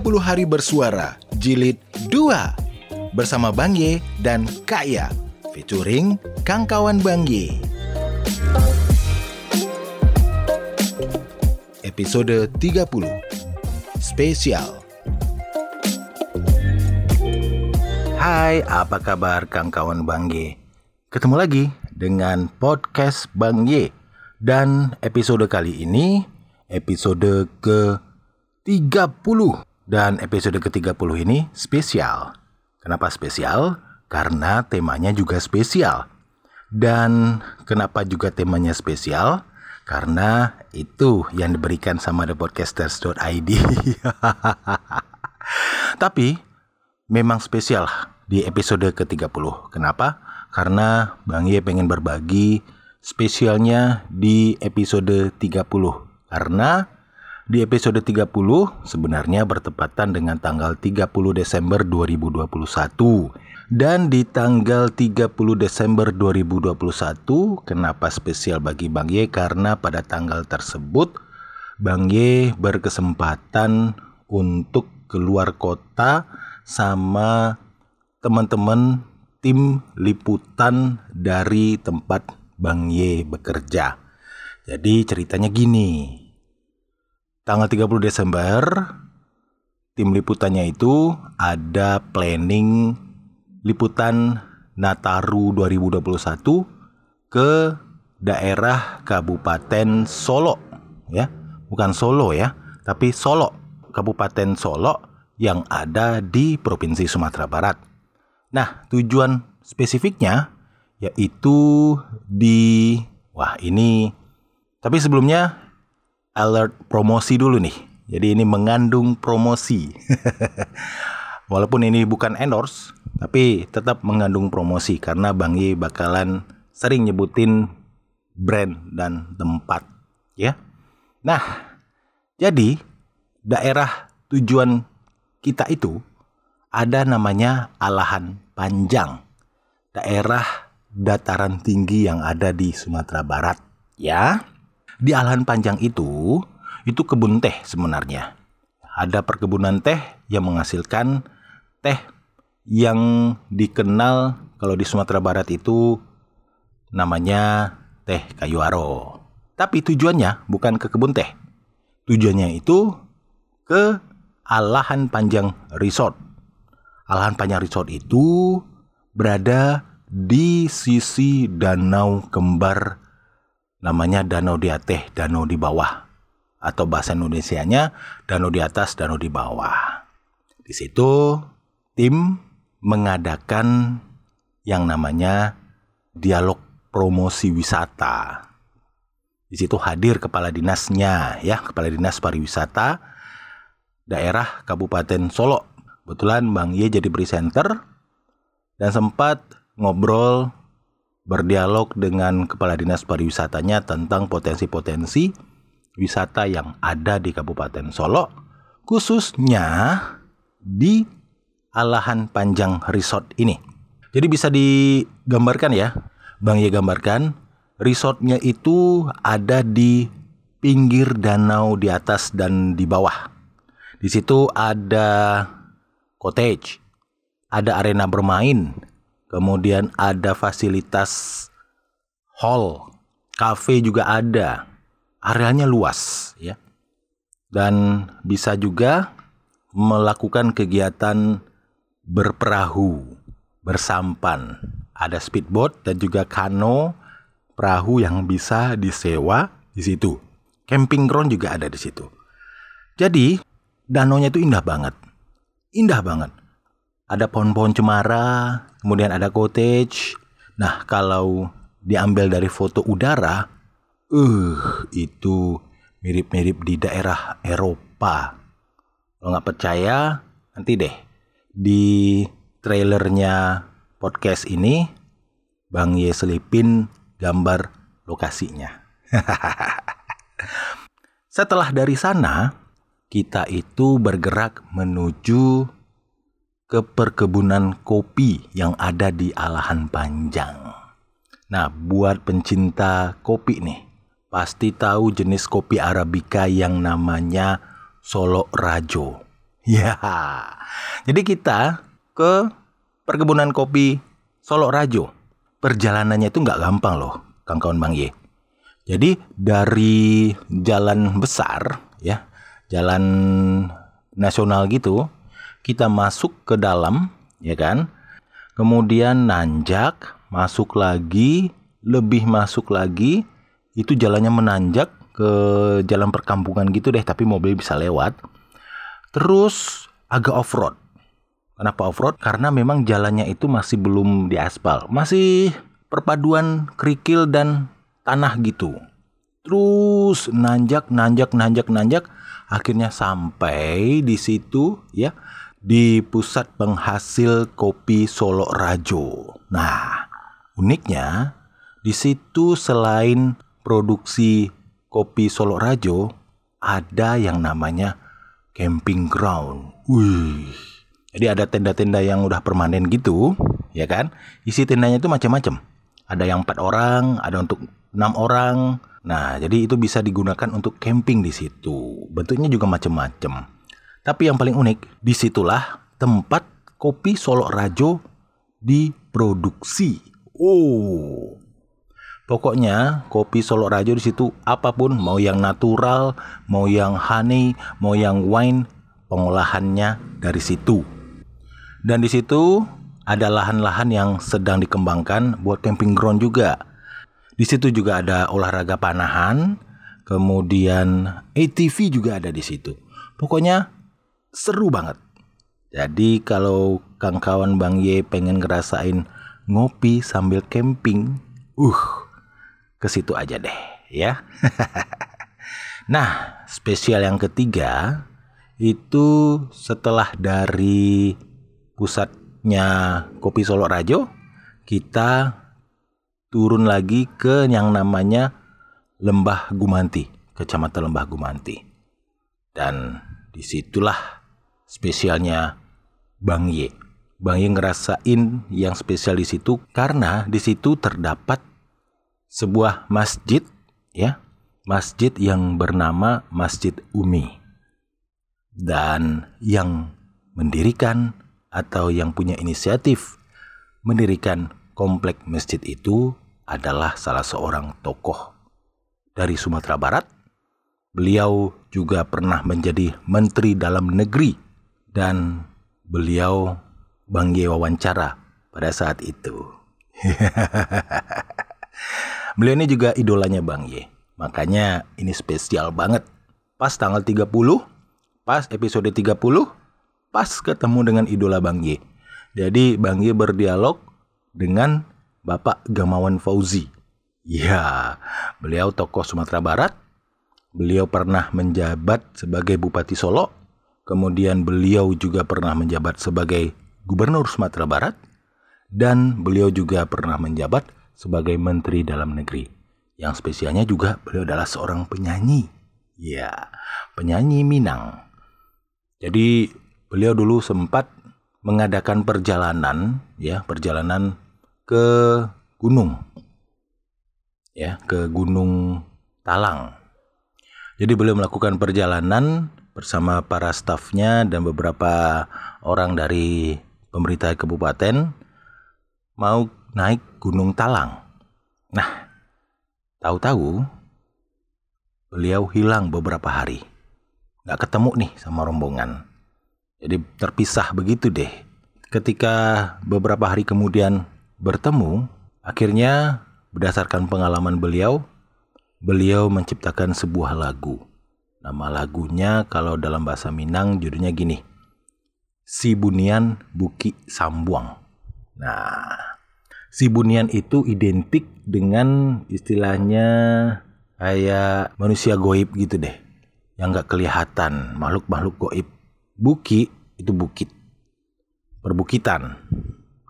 30 hari bersuara jilid 2 bersama Bang Ye dan Kak Ya featuring Kang Kawan Bang Ye. Episode 30 Spesial Hai, apa kabar Kang Kawan Bang Ye? Ketemu lagi dengan podcast Bang Ye dan episode kali ini episode ke 30 dan episode ke-30 ini spesial. Kenapa spesial? Karena temanya juga spesial. Dan kenapa juga temanya spesial? Karena itu yang diberikan sama thepodcasters.id. Tapi memang spesial di episode ke-30. Kenapa? Karena Bang Ye pengen berbagi spesialnya di episode 30. Karena di episode 30 sebenarnya bertepatan dengan tanggal 30 Desember 2021. Dan di tanggal 30 Desember 2021, kenapa spesial bagi Bang Ye? Karena pada tanggal tersebut Bang Ye berkesempatan untuk keluar kota sama teman-teman tim liputan dari tempat Bang Ye bekerja. Jadi ceritanya gini, tanggal 30 Desember tim liputannya itu ada planning liputan Nataru 2021 ke daerah Kabupaten Solo ya. Bukan Solo ya tapi Solo Kabupaten Solo yang ada di Provinsi Sumatera Barat. Nah tujuan spesifiknya yaitu di wah ini. Tapi sebelumnya alert promosi dulu nih. Jadi ini mengandung promosi. Walaupun ini bukan endorse, tapi tetap mengandung promosi karena Bang Yi bakalan sering nyebutin brand dan tempat, ya. Nah, jadi daerah tujuan kita itu ada namanya Alahan Panjang. Daerah dataran tinggi yang ada di Sumatera Barat, ya di alahan panjang itu itu kebun teh sebenarnya. Ada perkebunan teh yang menghasilkan teh yang dikenal kalau di Sumatera Barat itu namanya teh kayu aro. Tapi tujuannya bukan ke kebun teh. Tujuannya itu ke Alahan Panjang Resort. Alahan Panjang Resort itu berada di sisi danau kembar namanya danau di atas, danau di bawah. Atau bahasa Indonesia-nya danau di atas, danau di bawah. Di situ tim mengadakan yang namanya dialog promosi wisata. Di situ hadir kepala dinasnya ya, kepala dinas pariwisata daerah Kabupaten Solo. Kebetulan Bang Ye jadi presenter dan sempat ngobrol berdialog dengan kepala dinas pariwisatanya tentang potensi-potensi wisata yang ada di Kabupaten Solo, khususnya di Alahan Panjang Resort ini. Jadi bisa digambarkan ya, Bang Ye gambarkan, resortnya itu ada di pinggir danau di atas dan di bawah. Di situ ada cottage, ada arena bermain, Kemudian ada fasilitas hall, cafe juga ada. Areanya luas ya. Dan bisa juga melakukan kegiatan berperahu, bersampan. Ada speedboat dan juga kano, perahu yang bisa disewa di situ. Camping ground juga ada di situ. Jadi, danaunya itu indah banget. Indah banget ada pohon-pohon cemara, kemudian ada cottage. Nah, kalau diambil dari foto udara, uh, itu mirip-mirip di daerah Eropa. Kalau nggak percaya, nanti deh di trailernya podcast ini, Bang Ye selipin gambar lokasinya. Setelah dari sana, kita itu bergerak menuju ke perkebunan kopi yang ada di Alahan Panjang. Nah, buat pencinta kopi nih, pasti tahu jenis kopi Arabica yang namanya Solo Rajo. Ya, jadi kita ke perkebunan kopi Solo Rajo. Perjalanannya itu nggak gampang loh, kawan-kawan Bang Ye. Jadi dari jalan besar, ya, jalan nasional gitu, kita masuk ke dalam, ya kan? Kemudian nanjak, masuk lagi, lebih masuk lagi, itu jalannya menanjak ke jalan perkampungan gitu deh, tapi mobil bisa lewat. Terus agak off-road. Kenapa off-road? Karena memang jalannya itu masih belum diaspal. Masih perpaduan kerikil dan tanah gitu. Terus nanjak, nanjak, nanjak, nanjak. Akhirnya sampai di situ ya di pusat penghasil kopi Solo Rajo. Nah, uniknya di situ selain produksi kopi Solo Rajo ada yang namanya camping ground. Wih. Jadi ada tenda-tenda yang udah permanen gitu, ya kan? Isi tendanya itu macam-macam. Ada yang empat orang, ada untuk enam orang. Nah, jadi itu bisa digunakan untuk camping di situ. Bentuknya juga macam-macam. Tapi yang paling unik, di situlah tempat kopi Solo Rajo diproduksi. Oh, Pokoknya kopi Solo Rajo di situ apa pun mau yang natural, mau yang honey, mau yang wine, pengolahannya dari situ. Dan di situ ada lahan-lahan yang sedang dikembangkan buat camping ground juga. Di situ juga ada olahraga panahan, kemudian ATV juga ada di situ. Pokoknya seru banget. Jadi kalau kawan-kawan Bang Ye pengen ngerasain ngopi sambil camping, uh ke situ aja deh ya. nah, spesial yang ketiga itu setelah dari pusatnya Kopi Solo Rajo, kita turun lagi ke yang namanya Lembah Gumanti, Kecamatan Lembah Gumanti. Dan di situlah spesialnya Bang Ye. Bang Ye ngerasain yang spesial di situ karena di situ terdapat sebuah masjid ya, masjid yang bernama Masjid Umi. Dan yang mendirikan atau yang punya inisiatif mendirikan komplek masjid itu adalah salah seorang tokoh dari Sumatera Barat. Beliau juga pernah menjadi menteri dalam negeri dan beliau bangge wawancara pada saat itu. Beliau ini juga idolanya Bang Ye. Makanya ini spesial banget. Pas tanggal 30, pas episode 30, pas ketemu dengan idola Bang Ye. Jadi Bang Ye berdialog dengan Bapak Gamawan Fauzi. Ya, beliau tokoh Sumatera Barat. Beliau pernah menjabat sebagai Bupati Solo. Kemudian beliau juga pernah menjabat sebagai Gubernur Sumatera Barat. Dan beliau juga pernah menjabat sebagai Menteri Dalam Negeri. Yang spesialnya juga beliau adalah seorang penyanyi. Ya, penyanyi Minang. Jadi beliau dulu sempat mengadakan perjalanan ya, perjalanan ke gunung. Ya, ke Gunung Talang. Jadi beliau melakukan perjalanan bersama para stafnya dan beberapa orang dari pemerintah kabupaten mau naik Gunung Talang. Nah, tahu-tahu beliau hilang beberapa hari. Gak ketemu nih sama rombongan. Jadi terpisah begitu deh. Ketika beberapa hari kemudian bertemu, akhirnya berdasarkan pengalaman beliau, beliau menciptakan sebuah lagu. Nama lagunya kalau dalam bahasa Minang judulnya gini. Si Bunian Buki Sambuang. Nah, si bunian itu identik dengan istilahnya kayak manusia goib gitu deh. Yang nggak kelihatan makhluk-makhluk goib. Buki itu bukit. Perbukitan.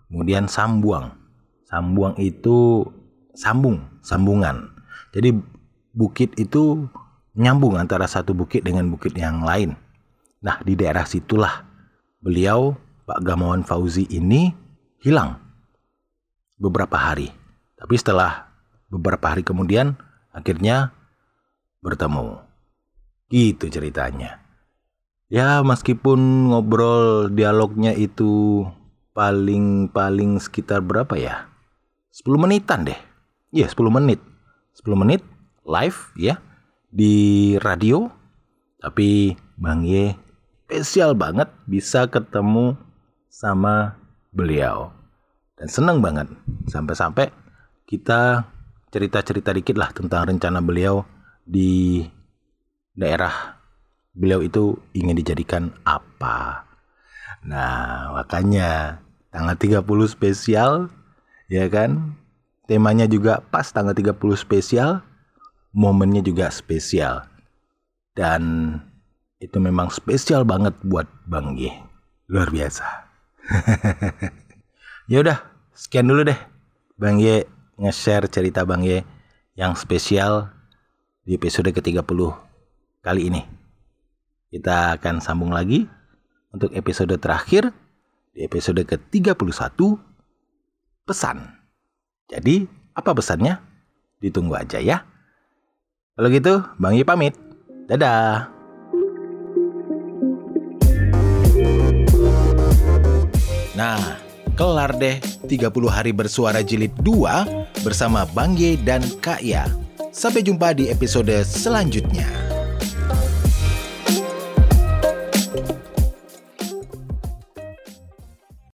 Kemudian sambuang. Sambuang itu sambung sambungan. Jadi bukit itu nyambung antara satu bukit dengan bukit yang lain nah di daerah situlah beliau Pak Gamawan Fauzi ini hilang beberapa hari. Tapi setelah beberapa hari kemudian akhirnya bertemu. Gitu ceritanya. Ya meskipun ngobrol dialognya itu paling-paling sekitar berapa ya? 10 menitan deh. Iya 10 menit. 10 menit live ya di radio. Tapi Bang Ye spesial banget bisa ketemu sama beliau. Dan seneng banget. Sampai-sampai kita cerita-cerita dikit lah tentang rencana beliau di daerah beliau itu ingin dijadikan apa. Nah, makanya tanggal 30 spesial ya kan? Temanya juga pas tanggal 30 spesial, momennya juga spesial. Dan itu memang spesial banget buat Bang G. Luar biasa. ya udah, sekian dulu deh. Bang Y nge-share cerita Bang Y yang spesial di episode ke-30 kali ini. Kita akan sambung lagi untuk episode terakhir di episode ke-31 pesan. Jadi, apa pesannya? Ditunggu aja ya. Kalau gitu, Bang Yi pamit. Dadah. Nah, kelar deh 30 hari bersuara jilid 2 bersama Bang Ye dan Kak Ya. Sampai jumpa di episode selanjutnya.